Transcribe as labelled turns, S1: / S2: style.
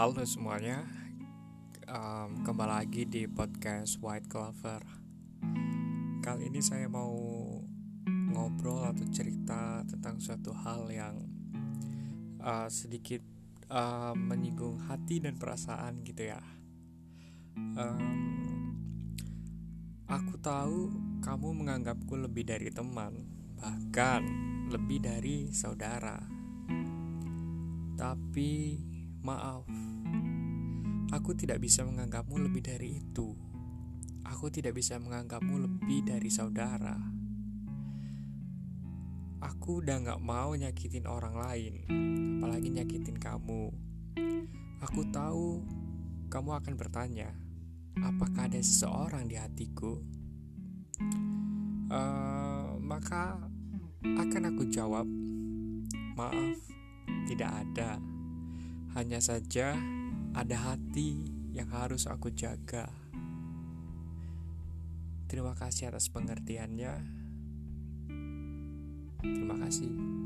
S1: Halo semuanya, um, kembali lagi di podcast White Clover. Kali ini saya mau ngobrol atau cerita tentang suatu hal yang uh, sedikit uh, menyinggung hati dan perasaan gitu ya. Um, aku tahu kamu menganggapku lebih dari teman, bahkan lebih dari saudara. Tapi Maaf, aku tidak bisa menganggapmu lebih dari itu. Aku tidak bisa menganggapmu lebih dari saudara. Aku udah gak mau nyakitin orang lain, apalagi nyakitin kamu. Aku tahu kamu akan bertanya, apakah ada seseorang di hatiku? Uh, maka akan aku jawab, maaf, tidak ada. Hanya saja ada hati yang harus aku jaga. Terima kasih atas pengertiannya. Terima kasih.